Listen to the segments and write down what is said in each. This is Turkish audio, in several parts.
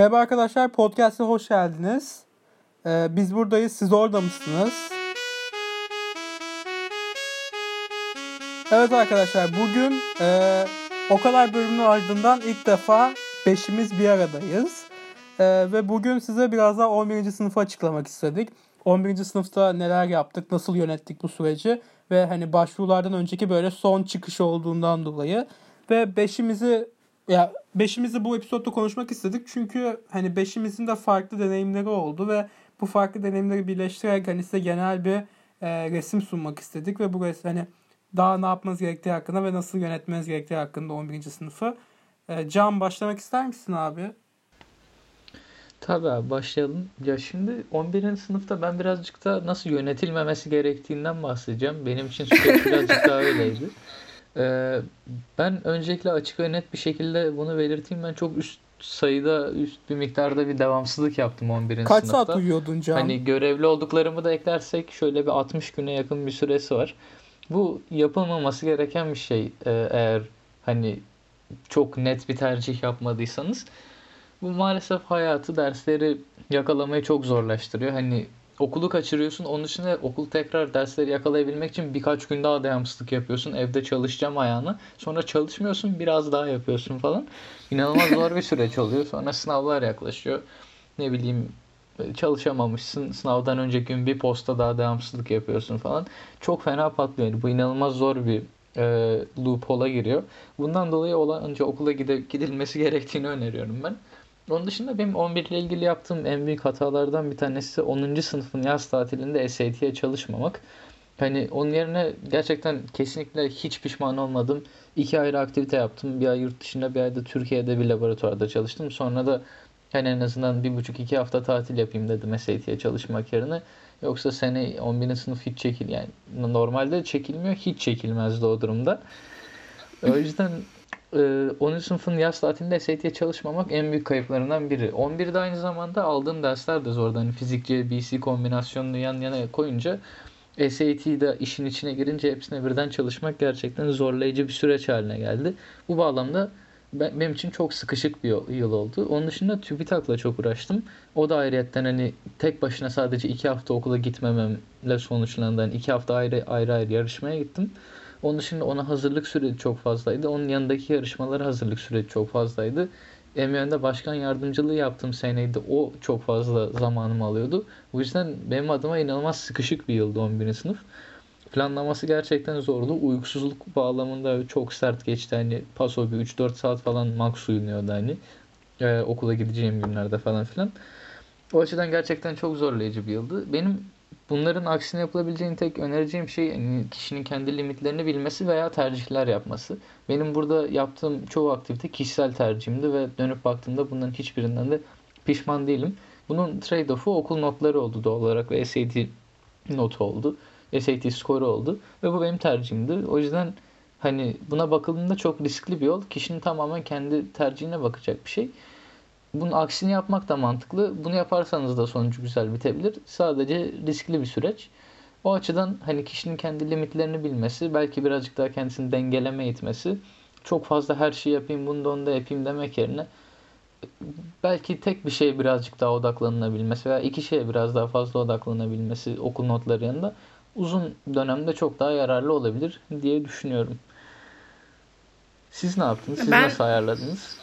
Merhaba arkadaşlar, podcast'e hoş geldiniz. Ee, biz buradayız, siz orada mısınız? Evet arkadaşlar, bugün e, o kadar bölümün ardından ilk defa beşimiz bir aradayız. E, ve bugün size biraz daha 11. sınıfı açıklamak istedik. 11. sınıfta neler yaptık, nasıl yönettik bu süreci ve hani başvurulardan önceki böyle son çıkış olduğundan dolayı ve beşimizi ya beşimizi bu episodda konuşmak istedik çünkü hani beşimizin de farklı deneyimleri oldu ve bu farklı deneyimleri birleştirerek hani size genel bir e, resim sunmak istedik ve bu resim hani daha ne yapmanız gerektiği hakkında ve nasıl yönetmeniz gerektiği hakkında 11. sınıfı. E, Can başlamak ister misin abi? Tabii abi başlayalım. Ya şimdi 11. sınıfta ben birazcık da nasıl yönetilmemesi gerektiğinden bahsedeceğim. Benim için süreç birazcık daha öyleydi. Ee, ben öncelikle açık ve net bir şekilde bunu belirteyim. Ben çok üst sayıda, üst bir miktarda bir devamsızlık yaptım 11. Kaç sınıfta. saat uyuyordun Can? Hani görevli olduklarımı da eklersek şöyle bir 60 güne yakın bir süresi var. Bu yapılmaması gereken bir şey ee, eğer hani çok net bir tercih yapmadıysanız. Bu maalesef hayatı, dersleri yakalamayı çok zorlaştırıyor. Hani okulu kaçırıyorsun. Onun dışında okul tekrar dersleri yakalayabilmek için birkaç gün daha devamsızlık yapıyorsun. Evde çalışacağım ayağını. Sonra çalışmıyorsun biraz daha yapıyorsun falan. İnanılmaz zor bir süreç oluyor. Sonra sınavlar yaklaşıyor. Ne bileyim çalışamamışsın. Sınavdan önceki gün bir posta daha devamsızlık yapıyorsun falan. Çok fena patlıyor. Bu inanılmaz zor bir e, loophole'a giriyor. Bundan dolayı olan önce okula gide, gidilmesi gerektiğini öneriyorum ben. Onun dışında benim 11 ile ilgili yaptığım en büyük hatalardan bir tanesi 10. sınıfın yaz tatilinde SAT'ye çalışmamak. Hani onun yerine gerçekten kesinlikle hiç pişman olmadım. İki ayrı aktivite yaptım. Bir ay yurt dışında bir ay da Türkiye'de bir laboratuvarda çalıştım. Sonra da hani en azından bir buçuk iki hafta tatil yapayım dedim SAT'ye çalışmak yerine. Yoksa sene 11. sınıf hiç çekil yani normalde çekilmiyor hiç çekilmezdi o durumda. O yüzden 10. Ee, sınıfın yaz tatilinde SAT'ye çalışmamak en büyük kayıplarından biri. 11'de aynı zamanda aldığım dersler de zordu. Hani fizik, BC kombinasyonunu yan yana koyunca SAT'de işin içine girince hepsine birden çalışmak gerçekten zorlayıcı bir süreç haline geldi. Bu bağlamda benim için çok sıkışık bir yıl oldu. Onun dışında TÜBİTAK'la çok uğraştım. O da ayrıyetten hani tek başına sadece iki hafta okula gitmememle sonuçlandı. Yani iki hafta ayrı ayrı ayrı yarışmaya gittim. Onun dışında ona hazırlık süreci çok fazlaydı. Onun yanındaki yarışmalara hazırlık süreci çok fazlaydı. MYN'de başkan yardımcılığı yaptığım seneydi. O çok fazla zamanımı alıyordu. Bu yüzden benim adıma inanılmaz sıkışık bir yıldı 11. sınıf. Planlaması gerçekten zordu. Uykusuzluk bağlamında çok sert geçti. Hani paso bir 3-4 saat falan max uyunuyordu hani. Ee, okula gideceğim günlerde falan filan. O açıdan gerçekten çok zorlayıcı bir yıldı. Benim Bunların aksine yapılabileceğini tek önereceğim şey yani kişinin kendi limitlerini bilmesi veya tercihler yapması. Benim burada yaptığım çoğu aktivite kişisel tercihimdi ve dönüp baktığımda bunların hiçbirinden de pişman değilim. Bunun trade-off'u okul notları oldu doğal olarak ve SAT notu oldu. SAT skoru oldu ve bu benim tercihimdi. O yüzden hani buna bakıldığında çok riskli bir yol. Kişinin tamamen kendi tercihine bakacak bir şey. Bunun aksini yapmak da mantıklı. Bunu yaparsanız da sonucu güzel bitebilir. Sadece riskli bir süreç. O açıdan hani kişinin kendi limitlerini bilmesi, belki birazcık daha kendisini dengeleme itmesi, çok fazla her şeyi yapayım, bunu da onu da yapayım demek yerine belki tek bir şeye birazcık daha odaklanabilmesi veya iki şeye biraz daha fazla odaklanabilmesi okul notları yanında uzun dönemde çok daha yararlı olabilir diye düşünüyorum. Siz ne yaptınız? Siz ben, nasıl ayarladınız?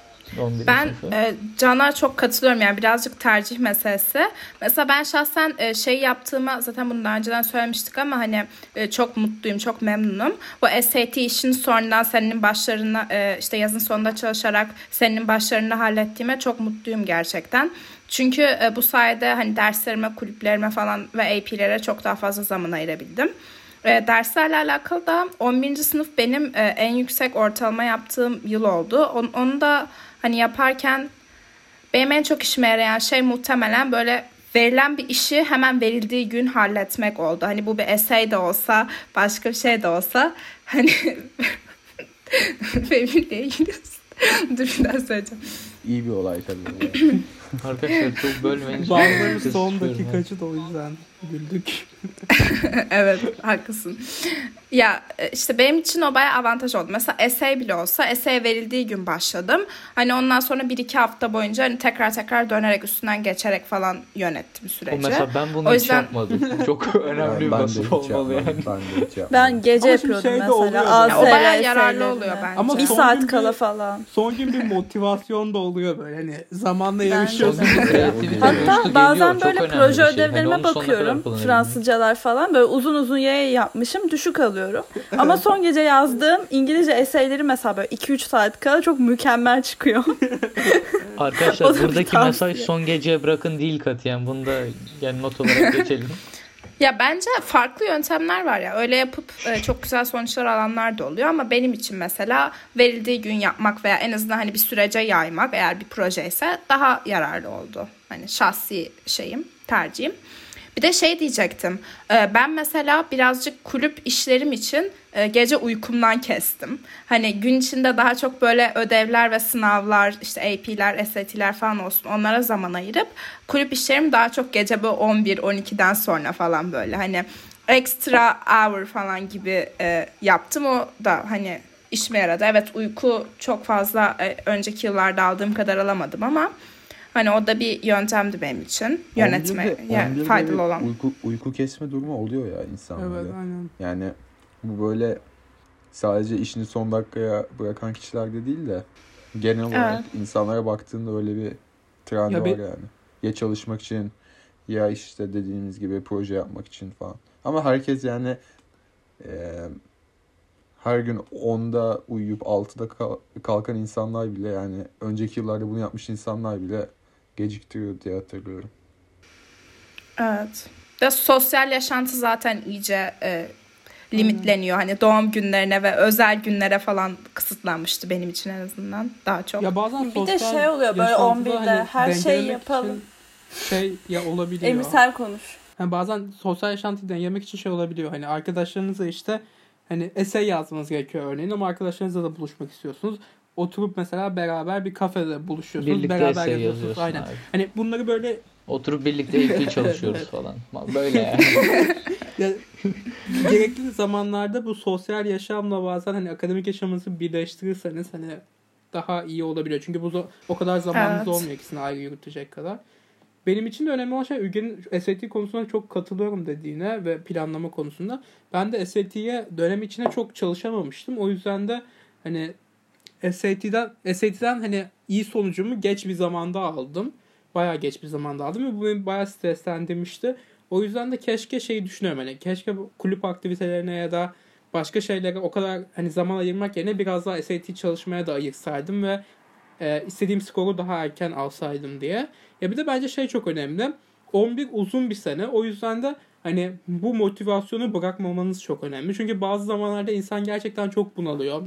Ben e, Can'a çok katılıyorum yani birazcık tercih meselesi. Mesela ben şahsen e, şey yaptığıma zaten bunu daha önceden söylemiştik ama hani e, çok mutluyum, çok memnunum. Bu SAT işini sonradan senin başlarına e, işte yazın sonunda çalışarak senin başlarını hallettiğime çok mutluyum gerçekten. Çünkü e, bu sayede hani derslerime, kulüplerime falan ve AP'lere çok daha fazla zaman ayırabildim. E, derslerle alakalı da 11. sınıf benim e, en yüksek ortalama yaptığım yıl oldu. On, onu da hani yaparken benim en çok işime yarayan şey muhtemelen böyle verilen bir işi hemen verildiği gün halletmek oldu. Hani bu bir essay de olsa, başka bir şey de olsa hani benimle ilgili dur bir daha söyleyeceğim. iyi bir olay tabii. Arkadaşlar çok bölmeyin. Bazıları Kız son dakikacı da o yüzden güldük. evet haklısın. Ya e, işte benim için o bayağı avantaj oldu. Mesela essay bile olsa essay verildiği gün başladım. Hani ondan sonra bir iki hafta boyunca hani tekrar tekrar dönerek üstünden geçerek falan yönettim O süreci. mesela ben bunu O hiç yüzden- yapmadım. Çok önemli bir hiç olmalı yani. Ben de hiç yapmadım. Ben gece Ama yapıyordum şey de mesela. oluyor ASR Ya o bayağı yararlı oluyor bence. Ama Bir saat kala bir- falan. Son gün bir motivasyon da oluyor böyle hani zamanla Bence Kreativite Hatta bazen böyle önemli proje şey. Hani ödevlerime kadar bakıyorum. Fransızcalar falan böyle uzun uzun yaya yapmışım. Düşük alıyorum. Ama son gece yazdığım İngilizce eseyleri mesela böyle 2-3 saat kala çok mükemmel çıkıyor. Arkadaşlar buradaki mesaj son geceye bırakın değil katiyen. Bunu da yani not olarak geçelim. Ya bence farklı yöntemler var ya. Öyle yapıp e, çok güzel sonuçlar alanlar da oluyor ama benim için mesela verildiği gün yapmak veya en azından hani bir sürece yaymak eğer bir proje ise daha yararlı oldu. Hani şahsi şeyim, tercihim. Bir de şey diyecektim. e, Ben mesela birazcık kulüp işlerim için e, gece uykumdan kestim. Hani gün içinde daha çok böyle ödevler ve sınavlar, işte AP'ler, SAT'ler falan olsun onlara zaman ayırıp kulüp işlerim daha çok gece böyle 11-12'den sonra falan böyle hani extra hour falan gibi e, yaptım. O da hani işime yaradı. Evet uyku çok fazla e, önceki yıllarda aldığım kadar alamadım ama hani o da bir yöntemdi benim için yönetme 11'de yani 11'de faydalı olan. Uyku, uyku kesme durumu oluyor ya insanlarda. Evet aynen. Yani bu böyle sadece işini son dakikaya bırakan kişilerde değil de genel olarak insanlara baktığında öyle bir trend Ya var bir- yani. Ya çalışmak için ya işte dediğiniz gibi proje yapmak için falan. Ama herkes yani e, her gün 10'da uyuyup 6'da kal- kalkan insanlar bile yani önceki yıllarda bunu yapmış insanlar bile geciktiriyor diye hatırlıyorum. Evet. Ve sosyal yaşantı zaten iyice e, limitleniyor. Hani doğum günlerine ve özel günlere falan kısıtlanmıştı benim için en azından daha çok. Ya bazen Bir de şey oluyor, böyle yaşantıda 11'de her şeyi yapalım. Şey ya olabiliyor. Emir sen konuş. Yani bazen sosyal yaşantıyı dengelemek için şey olabiliyor. Hani arkadaşlarınızla işte hani essay yazmanız gerekiyor örneğin ama arkadaşlarınızla da buluşmak istiyorsunuz. Oturup mesela beraber bir kafede buluşuyorsunuz. Birlikte beraber essay yazıyorsunuz. yazıyorsun Aynen. abi. Hani bunları böyle Oturup birlikte AP çalışıyoruz falan. Böyle yani. ya, gerekli zamanlarda bu sosyal yaşamla bazen hani akademik yaşamınızı birleştirirseniz hani daha iyi olabiliyor. Çünkü bu o kadar zamanınız Evet. olmuyor ikisini ayrı yürütecek kadar. Benim için de önemli olan şey Ülke'nin SAT konusunda çok katılıyorum dediğine ve planlama konusunda. Ben de SAT'ye dönem içine çok çalışamamıştım. O yüzden de hani SAT'den SAT'den hani iyi sonucumu geç bir zamanda aldım. Bayağı geç bir zamanda aldım ve bu beni bayağı streslendirmişti. O yüzden de keşke şeyi düşünüyorum hani keşke kulüp aktivitelerine ya da başka şeylere o kadar hani zaman ayırmak yerine biraz daha SAT çalışmaya da ayırsaydım ve e, istediğim skoru daha erken alsaydım diye. Ya bir de bence şey çok önemli. 11 uzun bir sene. O yüzden de hani bu motivasyonu bırakmamanız çok önemli. Çünkü bazı zamanlarda insan gerçekten çok bunalıyor.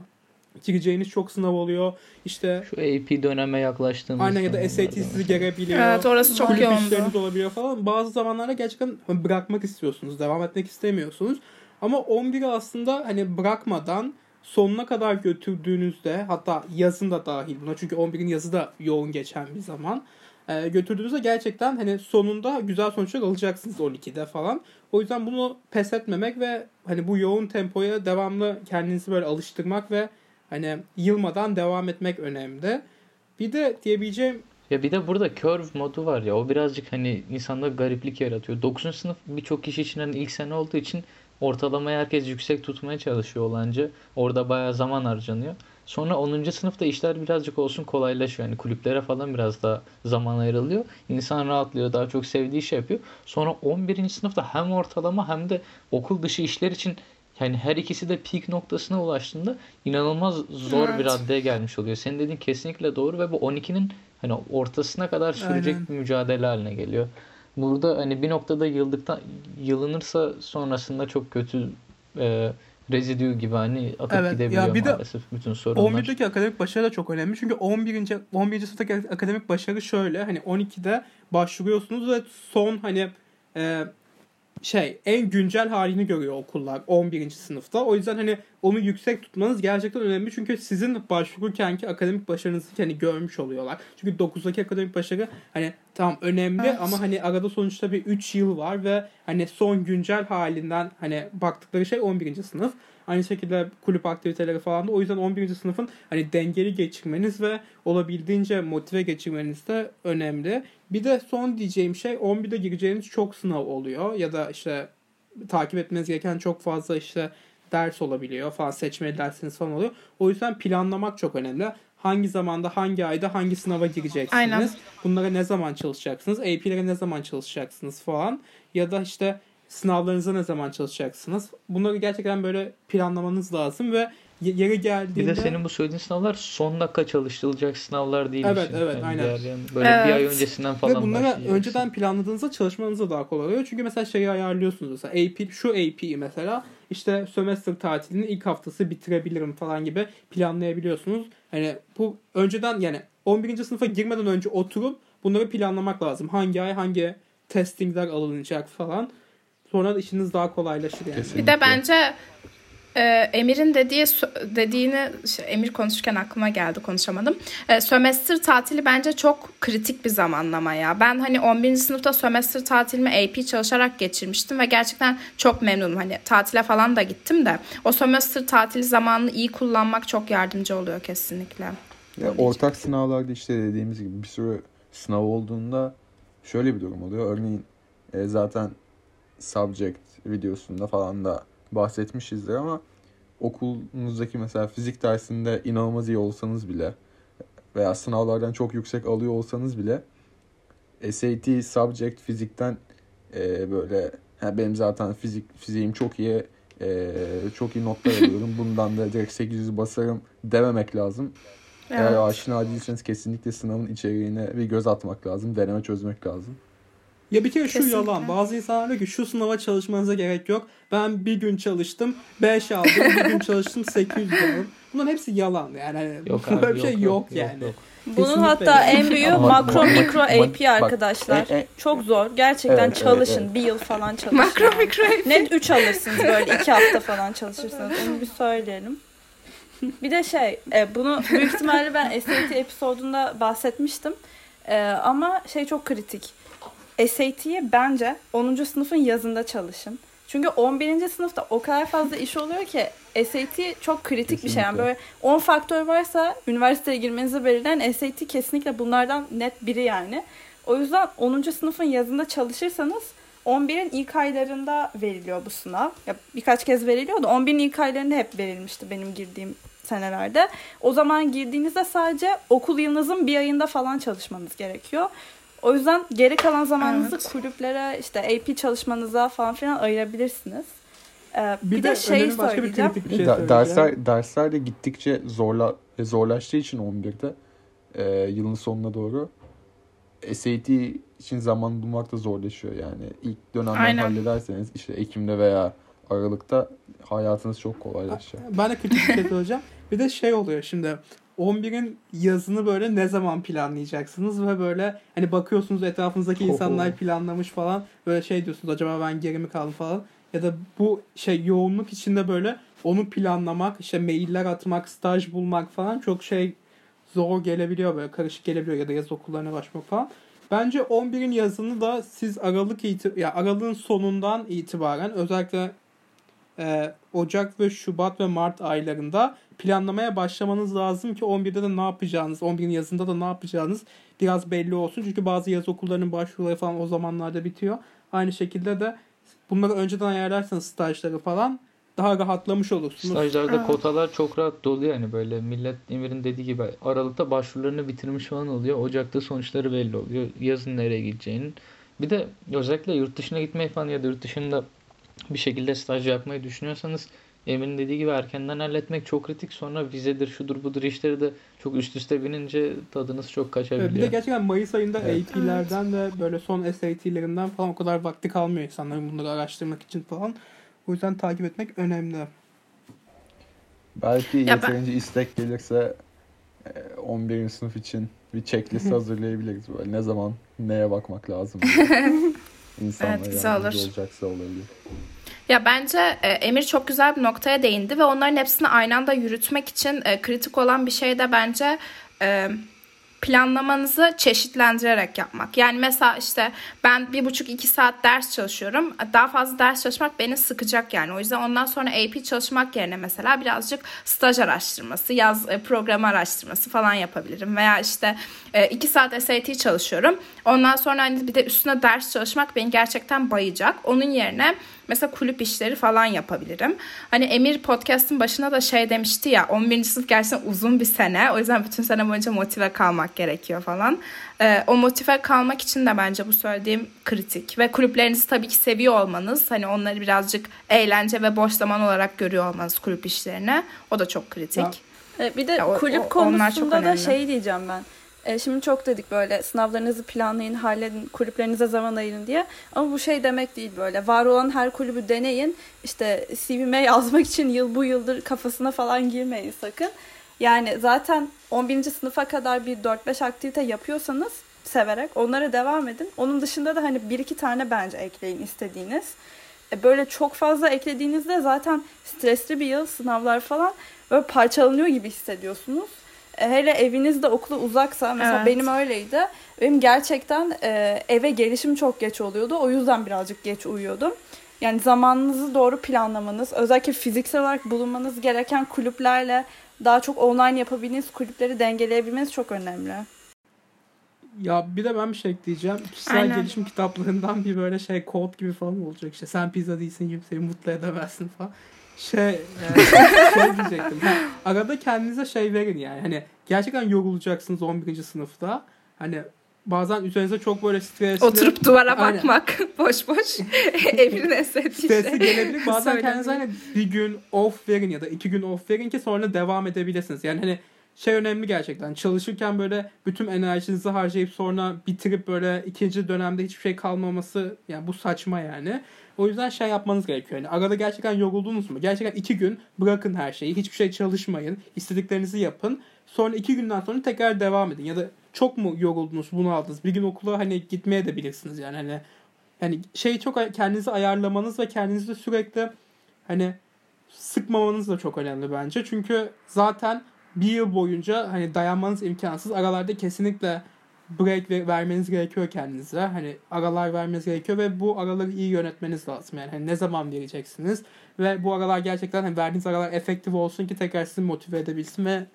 Gireceğiniz çok sınav oluyor. İşte Şu AP döneme yaklaştığımız aynen ya da SAT sizi gerebiliyor. Evet orası çok Kulüp yoğundu. işleriniz olabiliyor falan. Bazı zamanlarda gerçekten bırakmak istiyorsunuz. Devam etmek istemiyorsunuz. Ama 11'i aslında hani bırakmadan sonuna kadar götürdüğünüzde hatta yazın da dahil buna çünkü 11'in yazı da yoğun geçen bir zaman e, götürdüğünüzde gerçekten hani sonunda güzel sonuçlar alacaksınız 12'de falan. O yüzden bunu pes etmemek ve hani bu yoğun tempoya devamlı kendinizi böyle alıştırmak ve hani yılmadan devam etmek önemli. Bir de diyebileceğim Ya bir de burada curve modu var ya o birazcık hani insanda gariplik yaratıyor. 9. sınıf birçok kişi için hani ilk sene olduğu için ortalamayı herkes yüksek tutmaya çalışıyor olanca. Orada bayağı zaman harcanıyor. Sonra 10. sınıfta işler birazcık olsun kolaylaşıyor. Yani kulüplere falan biraz daha zaman ayrılıyor. İnsan rahatlıyor, daha çok sevdiği iş yapıyor. Sonra 11. sınıfta hem ortalama hem de okul dışı işler için yani her ikisi de peak noktasına ulaştığında inanılmaz zor bir Evet. raddeye gelmiş oluyor. Senin dediğin kesinlikle doğru ve bu 12'nin hani ortasına kadar sürecek Aynen. bir mücadele haline geliyor. Burada hani bir noktada yıldıktan yılınırsa sonrasında çok kötü e, residue gibi hani akıp Evet, gidebiliyor ya bir de maalesef bütün sorunlar. 11'deki akademik başarı da çok önemli. Çünkü 11. 11. sınıftaki akademik başarı şöyle. Hani 12'de başvuruyorsunuz ve son hani e, şey en güncel halini görüyor okullar 11. sınıfta. O yüzden hani onu yüksek tutmanız gerçekten önemli. Çünkü sizin başvururkenki akademik başarınızı hani görmüş oluyorlar. Çünkü 9'daki akademik başarı hani tamam önemli Evet. ama hani arada sonuçta bir 3 yıl var ve hani son güncel halinden hani baktıkları şey 11. sınıf. Aynı şekilde kulüp aktiviteleri falan da. O yüzden 11. sınıfın hani dengeli geçirmeniz ve olabildiğince motive geçirmeniz de önemli. Bir de son diyeceğim şey 11'de gireceğiniz çok sınav oluyor ya da işte takip etmeniz gereken çok fazla işte ders olabiliyor falan seçmeli dersiniz falan oluyor. O yüzden planlamak çok önemli. Hangi zamanda, hangi ayda hangi sınava gireceksiniz? Aynen. Bunlara ne zaman çalışacaksınız? AP'lere ne zaman çalışacaksınız falan. Ya da işte sınavlarınıza ne zaman çalışacaksınız? Bunları gerçekten böyle planlamanız lazım ve y- yeri geldiğinde... Bir de senin bu söylediğin sınavlar son dakika çalıştırılacak sınavlar değil. Evet, evet, aynen. diğer yani böyle bir ay Evet. öncesinden Ve falan bunlara başlayacaksın. önceden planladığınızda çalışmanız da daha kolay oluyor. Çünkü mesela şeyi ayarlıyorsunuz mesela AP, şu AP'yi mesela işte sömestr tatilinin ilk haftası bitirebilirim falan gibi planlayabiliyorsunuz. Hani bu önceden yani 11. sınıfa girmeden önce oturup bunları planlamak lazım. Hangi ay hangi testingler alınacak falan. Sonra da işiniz daha kolaylaşır yani. Kesin. Bir de bence e, Emir'in dediği dediğini Emir konuşurken aklıma geldi konuşamadım. E, sömestr tatili bence çok kritik bir zamanlama ya. Ben hani 11. sınıfta sömestr tatilimi AP çalışarak geçirmiştim ve gerçekten çok memnunum. Hani tatile falan da gittim de o sömestr tatili zamanını iyi kullanmak çok yardımcı oluyor kesinlikle. Ya ortak sınavlarda işte dediğimiz gibi bir sürü sınav olduğunda şöyle bir durum oluyor. Örneğin e, zaten subject videosunda falan da bahsetmişizdir ama okulunuzdaki mesela fizik dersinde inanılmaz iyi olsanız bile veya sınavlardan çok yüksek alıyor olsanız bile SAT subject fizikten e, böyle ha, benim zaten fizik fiziğim çok iyi e, çok iyi notlar alıyorum bundan da direkt 800 basarım dememek lazım. Eğer Evet. aşina değilseniz kesinlikle sınavın içeriğine bir göz atmak lazım. Deneme çözmek lazım. Ya bir kere şu Kesinlikle. yalan. Bazı insanlar diyor ki şu sınava çalışmanıza gerek yok. Ben bir gün çalıştım 5 aldım. bir gün çalıştım 800 aldım. Bunların hepsi yalan yani. Hani Yok böyle abi, bir şey yok, yani. Bunun Kesinlikle hatta yok. en büyüğü makro mikro AP bak, arkadaşlar. e- e- Çok zor. Gerçekten Evet, çalışın. evet. Bir yıl falan çalışın. Makro mikro Net 3 alırsınız böyle 2 hafta falan çalışırsanız. Onu bir söyleyelim. Bir de şey, e, bunu büyük ihtimalle ben SAT episodunda bahsetmiştim. E, ama şey çok kritik. SAT'yi bence 10. sınıfın yazında çalışın. Çünkü 11. sınıfta o kadar fazla iş oluyor ki SAT çok kritik bir şey. Yani Kesinlikle. böyle 10 faktör varsa üniversiteye girmenizi belirleyen SAT kesinlikle bunlardan net biri yani. O yüzden 10. sınıfın yazında çalışırsanız 11'in ilk aylarında veriliyor bu sınav. Ya birkaç kez veriliyor da 11'in ilk aylarında hep verilmişti benim girdiğim senelerde. O zaman girdiğinizde sadece okul yılınızın bir ayında falan çalışmanız gerekiyor. O yüzden geri kalan zamanınızı Evet. kulüplere işte AP çalışmanıza falan filan ayırabilirsiniz. Ee, bir, Bir, de, de, şey bir söyleyeceğim. kritik bir şey Da- söyleyeceğim. dersler dersler de gittikçe zorla zorlaştığı için 11'de e, yılın sonuna doğru SAT için zaman bulmak da zorlaşıyor yani. ilk dönemden Aynen. hallederseniz işte Ekim'de veya Aralık'ta hayatınız çok kolaylaşacak. Ben de kritik bir şey söyleyeceğim. Bir de şey oluyor şimdi 11'in yazını böyle ne zaman planlayacaksınız ve böyle hani bakıyorsunuz etrafınızdaki insanlar planlamış falan böyle şey diyorsunuz acaba ben geri mi kaldım? falan. Ya da bu şey yoğunluk içinde böyle onu planlamak işte mailler atmak staj bulmak falan çok şey zor gelebiliyor böyle karışık gelebiliyor ya da yaz okullarına başlamak falan. Bence 11'in yazını da siz Aralık itib ya Aralık'ın sonundan itibaren özellikle e, Ocak ve Şubat ve Mart aylarında planlamaya başlamanız lazım ki 11'de de ne yapacağınız, 11'in yazında da ne yapacağınız biraz belli olsun. Çünkü bazı yaz okullarının başvuruları falan o zamanlarda bitiyor. Aynı şekilde de bunları önceden ayarlarsanız stajları falan daha rahatlamış olursunuz. Stajlarda Evet. kotalar çok rahat doluyor yani böyle millet Emir'in dediği gibi Aralık'ta başvurularını bitirmiş falan oluyor. Ocak'ta sonuçları belli oluyor. Yazın nereye gideceğinin. Bir de özellikle yurt dışına gitmeyi falan ya da yurt dışında bir şekilde staj yapmayı düşünüyorsanız Emir'in dediği gibi erkenden halletmek çok kritik. Sonra vizedir, şudur budur işleri de çok üst üste binince tadınız çok Evet, kaçabiliyor. bir de gerçekten Mayıs ayında Evet. AP'lerden de böyle son SAT'lerinden falan o kadar vakti kalmıyor insanların bunları araştırmak için falan. O yüzden takip etmek önemli. Belki Ya ben- yeterince istek gelirse e, 11. sınıf için bir checklist hazırlayabiliriz böyle. Ne zaman neye bakmak lazım. İnsanlara Evet, güzel yardımcı olur. olacaksa olabilir. Ya bence e, Emir çok güzel bir noktaya değindi ve onların hepsini aynı anda yürütmek için e, kritik olan bir şey de bence e, planlamanızı çeşitlendirerek yapmak. Yani mesela işte ben bir buçuk iki saat ders çalışıyorum. Daha fazla ders çalışmak beni sıkacak yani. O yüzden ondan sonra AP çalışmak yerine mesela birazcık staj araştırması, yaz e, programı araştırması falan yapabilirim. Veya işte e, iki saat SAT çalışıyorum. Ondan sonra hani bir de üstüne ders çalışmak beni gerçekten bayacak. Onun yerine Mesela kulüp işleri falan yapabilirim. Hani Emir podcast'ın başına da şey demişti ya 11. sınıf gerçekten uzun bir sene. O yüzden bütün sene boyunca motive kalmak gerekiyor falan. Ee, o motive kalmak için de bence bu söylediğim kritik. Ve kulüplerinizi tabii ki seviyor olmanız. Hani onları birazcık eğlence ve boş zaman olarak görüyor olmanız kulüp işlerine. O da çok kritik. Ya. E, Bir de Ya kulüp o- konusunda da şey diyeceğim ben. E, şimdi çok dedik böyle sınavlarınızı planlayın, halledin, kulüplerinize zaman ayırın diye. Ama bu şey demek değil böyle. Var olan her kulübü deneyin. İşte CV'me yazmak için yıl bu yıldır kafasına falan girmeyin sakın. Yani zaten 11. sınıfa kadar bir 4-5 aktivite yapıyorsanız severek onlara devam edin. Onun dışında da hani bir iki tane bence ekleyin istediğiniz. E, böyle çok fazla eklediğinizde zaten stresli bir yıl sınavlar falan böyle parçalanıyor gibi hissediyorsunuz. Hele evinizde okula uzaksa mesela Evet. benim öyleydi. Benim gerçekten e, eve gelişim çok geç oluyordu. O yüzden birazcık geç uyuyordum. Yani zamanınızı doğru planlamanız, özellikle fiziksel olarak bulunmanız gereken kulüplerle daha çok online yapabildiğiniz kulüpleri dengeleyebilmeniz çok önemli. Ya bir de ben bir şey ekleyeceğim. Kişisel Aynen. gelişim kitaplarından bir böyle şey kod gibi falan olacak işte. Sen pizza değilsin kimseyi mutlu edemezsin falan. Şey, e, şey diyecektim. Arada kendinize şey verin yani. Hani gerçekten yorulacaksınız 11. sınıfta. Hani bazen üzerinize çok böyle stresli Oturup duvara Aynen. bakmak boş boş. Emir'in esnetiği stresli şey. gelebilir. Bazen Söylemeyi. kendinize hani bir gün off verin ya da iki gün off verin ki sonra devam edebilirsiniz. Yani hani şey önemli gerçekten. Çalışırken böyle bütün enerjinizi harcayıp sonra bitirip böyle ikinci dönemde hiçbir şey kalmaması yani bu saçma yani. O yüzden şey yapmanız gerekiyor. Yani arada gerçekten yoruldunuz mu? Gerçekten iki gün bırakın her şeyi. Hiçbir şey çalışmayın. istediklerinizi yapın. Sonra iki günden sonra tekrar devam edin. Ya da çok mu yoruldunuz, bunu aldınız? Bir gün okula hani gitmeye de bilirsiniz yani. Hani yani şey çok kendinizi ayarlamanız ve kendinizi sürekli hani sıkmamanız da çok önemli bence. Çünkü zaten bir yıl boyunca hani dayanmanız imkansız. Aralarda kesinlikle break ver- vermeniz gerekiyor kendinize. Hani aralar vermeniz gerekiyor ve bu araları iyi yönetmeniz lazım. Yani hani ne zaman vereceksiniz ve bu aralar gerçekten hani verdiğiniz aralar efektif olsun ki tekrar sizi motive edebilsin ve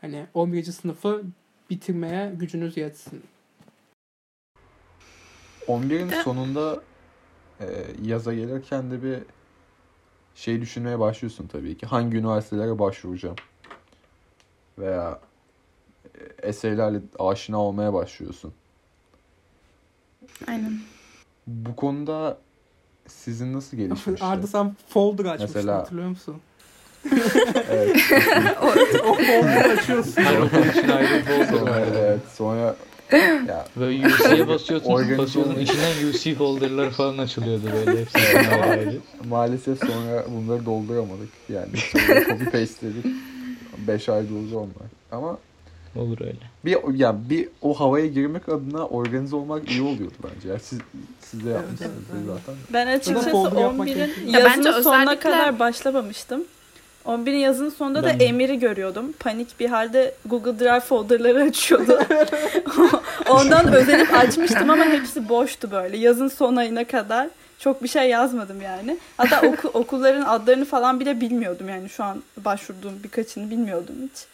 hani 11. sınıfı bitirmeye gücünüz yetsin. 11'in sonunda e, yaza gelirken de bir şey düşünmeye başlıyorsun tabii ki. Hangi üniversitelere başvuracağım? Veya eserlerle aşina olmaya başlıyorsun. Aynen. Bu konuda sizin nasıl gelişmişti? Arda sen folder açmıştın Mesela- hatırlıyor musun? evet. o folder'ı açıyorsun. Her okul için ayrı bir folder var. evet. Sonra ya Böyle UC'ye basıyorsun, basıyorsun içinden UC folderları falan açılıyordu böyle hepsi maalesef sonra bunları dolduramadık. Yani sonra copy pasteledik. 5 ayda oldu onlar. Ama Olur öyle. bir yani bir o havaya girmek adına organize olmak iyi oluyordu bence. Yani siz siz de yapmışsınız evet. zaten. Ben açıkçası folder yapmak 11'in gerekiyor. Ya bence sonuna kadar başlamamıştım. 11'in yazının sonunda Ben da de. Emir'i görüyordum. Panik bir halde Google Drive folderları açıyordu. Ondan özenip açmıştım ama hepsi boştu böyle. Yazın son ayına kadar çok bir şey yazmadım yani. Hatta oku- okulların adlarını falan bile bilmiyordum yani şu an başvurduğum birkaçını bilmiyordum hiç.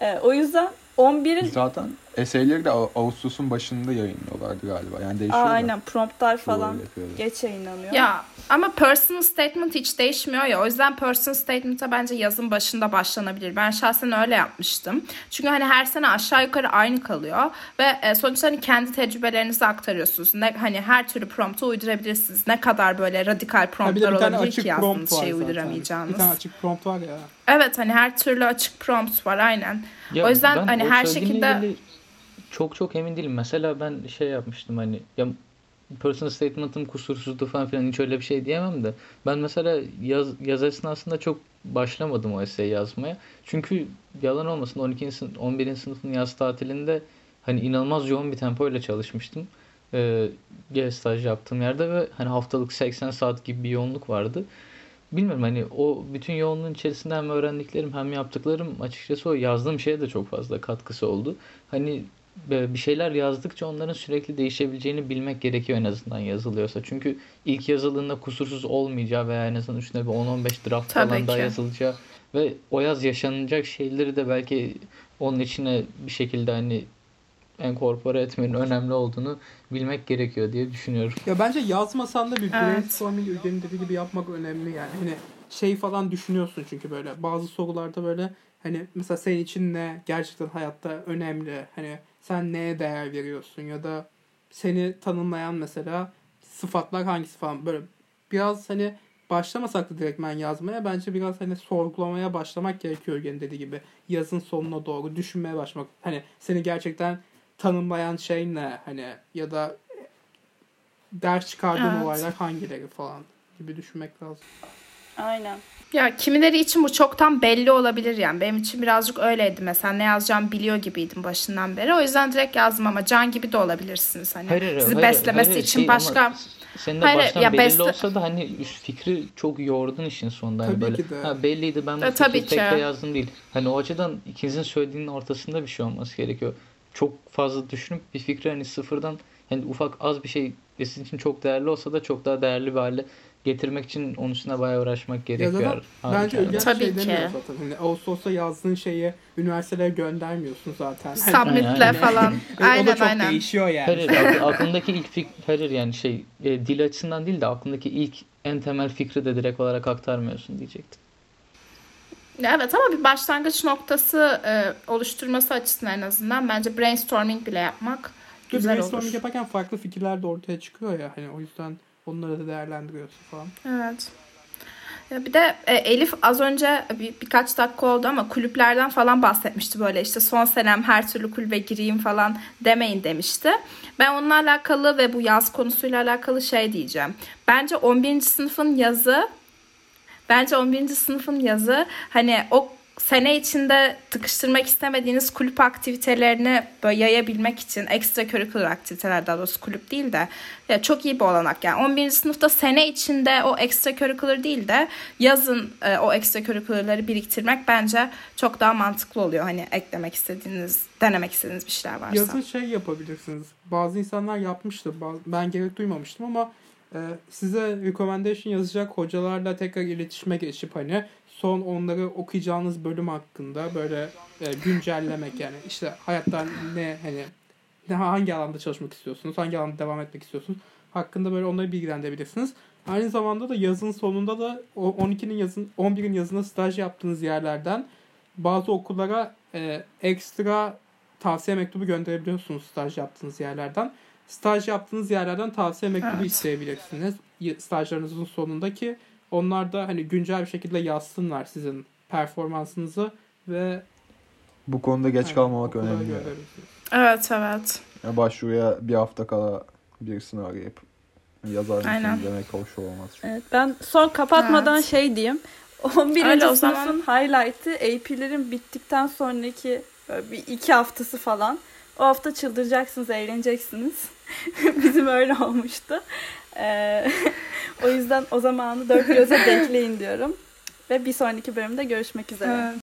Ee, o yüzden 11'in Zaten eserleri de Ağ- Ağustos'un başında yayınlıyorlardı galiba. Yani Aa, değişiyor da. aynen promptlar falan geç yayınlanıyor. Ya ama personal statement hiç değişmiyor ya. O yüzden personal statement'a bence yazın başında başlanabilir. Ben şahsen öyle yapmıştım. Çünkü hani her sene aşağı yukarı aynı kalıyor ve e, sonuçta hani kendi tecrübelerinizi aktarıyorsunuz. Ne hani her türlü promptu uydurabilirsiniz. Ne kadar böyle radikal Ha, promptlar tane olabilir açık ki prompt yazdığınız şeyi uyduramayacağınız. Bir tane açık prompt var ya. Evet hani her türlü açık prompt var aynen. Ya O yüzden hani o her şekilde- ilgili çok çok emin değilim. Mesela ben şey yapmıştım hani ya personal statement'ım kusursuzdu falan filan hiç öyle bir şey diyemem de ben mesela yaz, yaz esnasında çok başlamadım o essay yazmaya. Çünkü yalan olmasın 12. sınıf, 11. sınıfın yaz tatilinde hani inanılmaz yoğun bir tempoyla çalışmıştım. e, G staj yaptığım yerde ve hani haftalık 80 saat gibi bir yoğunluk vardı. Bilmiyorum hani o bütün yoğunluğun içerisinde hem öğrendiklerim hem yaptıklarım açıkçası o yazdığım şeye de çok fazla katkısı oldu. Hani bir şeyler yazdıkça onların sürekli değişebileceğini bilmek gerekiyor en azından yazılıyorsa. Çünkü ilk yazıldığında kusursuz olmayacağı veya en azından üstüne bir 10-15 draft Tabii falan daha ki. yazılacağı ve o yaz yaşanacak şeyleri de belki onun içine bir şekilde hani enkorpore etmenin önemli olduğunu bilmek gerekiyor diye düşünüyorum. Ya bence yazmasan da bir Evet. brainstorming dediği gibi yapmak önemli yani. Hani şey falan düşünüyorsun çünkü böyle bazı sorularda böyle hani mesela senin için ne gerçekten hayatta önemli hani sen neye değer veriyorsun ya da seni tanımlayan mesela sıfatlar hangisi falan böyle biraz hani başlamasak da direkt ben yazmaya bence biraz hani sorgulamaya başlamak gerekiyor gene dediği gibi yazın sonuna doğru düşünmeye başlamak hani seni gerçekten tanımlayan şey ne hani ya da ders çıkardığın Evet. olaylar hangileri falan gibi düşünmek lazım. Aynen. Ya kimileri için bu çoktan belli olabilir yani. Benim için birazcık öyleydi mesela. Ne yazacağımı biliyor gibiydim başından beri. O yüzden direkt yazdım ama can gibi de olabilirsiniz. Hani Hayır, sizi hayır, beslemesi hayır, için şey başka... ama senin de Hayır, baştan ya belli besle- olsa da hani fikri çok yordun işin sonunda. Hani Tabii böyle, ki de. Ha, belliydi ben bu E, tabii tek ki. de yazdım değil. Hani o açıdan ikinizin söylediğinin ortasında bir şey olması gerekiyor. Çok fazla düşünüp bir fikri hani sıfırdan hani ufak az bir şey ve sizin için çok değerli olsa da çok daha değerli bir hale getirmek için onun üstüne bayağı uğraşmak Ya gerekiyor. da bence. Ülgen Tabii şey ki. demiyor zaten. Hani Ağustos'ta yazdığın şeyi üniversitelere göndermiyorsun zaten. Hani, Submit'le Aynen. falan. o da aynen çok aynen. değişiyor yani. Hayır, akl- aklındaki ilk fik hayır yani şey e, dil açısından değil de aklındaki ilk en temel fikri de direkt olarak aktarmıyorsun diyecektim. Evet ama bir başlangıç noktası e, oluşturması açısından en azından bence brainstorming bile yapmak Güzel güzel brainstorming olur. yaparken farklı fikirler de ortaya çıkıyor ya. Hani o yüzden onları da değerlendiriyorsun falan. Evet. Ya bir de e, Elif az önce bir, birkaç dakika oldu ama kulüplerden falan bahsetmişti böyle işte son senem her türlü kulübe gireyim falan demeyin demişti. Ben onunla alakalı ve bu yaz konusuyla alakalı şey diyeceğim. Bence 11. sınıfın yazı bence 11. sınıfın yazı hani o sene içinde tıkıştırmak istemediğiniz kulüp aktivitelerini böyle yayabilmek için ekstra curricular aktiviteler daha doğrusu kulüp değil de ya çok iyi bir olanak yani 11. sınıfta sene içinde o ekstra curricular değil de yazın e, o ekstra curricular'ları biriktirmek bence çok daha mantıklı oluyor hani eklemek istediğiniz denemek istediğiniz bir şeyler varsa. Yazın şey yapabilirsiniz. Bazı insanlar yapmıştı. Ben gerek duymamıştım ama e, size recommendation yazacak hocalarla tekrar iletişime geçip hani son onları okuyacağınız bölüm hakkında böyle e, güncellemek yani işte hayattan ne hani ne hangi alanda çalışmak istiyorsunuz, hangi alanda devam etmek istiyorsunuz hakkında böyle onları bilgilendirebilirsiniz. Aynı zamanda da yazın sonunda da o 12'nin yazın 11'in yazında staj yaptığınız yerlerden bazı okullara e, ekstra tavsiye mektubu gönderebiliyorsunuz staj yaptığınız yerlerden. Staj yaptığınız yerlerden tavsiye mektubu Evet. isteyebilirsiniz. Stajlarınızın sonundaki onlar da hani güncel bir şekilde yazsınlar sizin performansınızı ve Bu konuda geç hani, kalmamak önemli. Evet evet. Yani başvuruya bir hafta kala birisini arayıp yazar mısın Aynen. demek hoş olmaz. Evet, ben son kapatmadan Evet. şey diyeyim. 11. Öyle sınıfın highlight'ı AP'lerin bittikten sonraki böyle bir iki haftası falan. O hafta çıldıracaksınız, eğleneceksiniz. Bizim öyle olmuştu. Ee, o yüzden o zamanı dört göze bekleyin diyorum. Ve bir sonraki bölümde görüşmek üzere. Evet.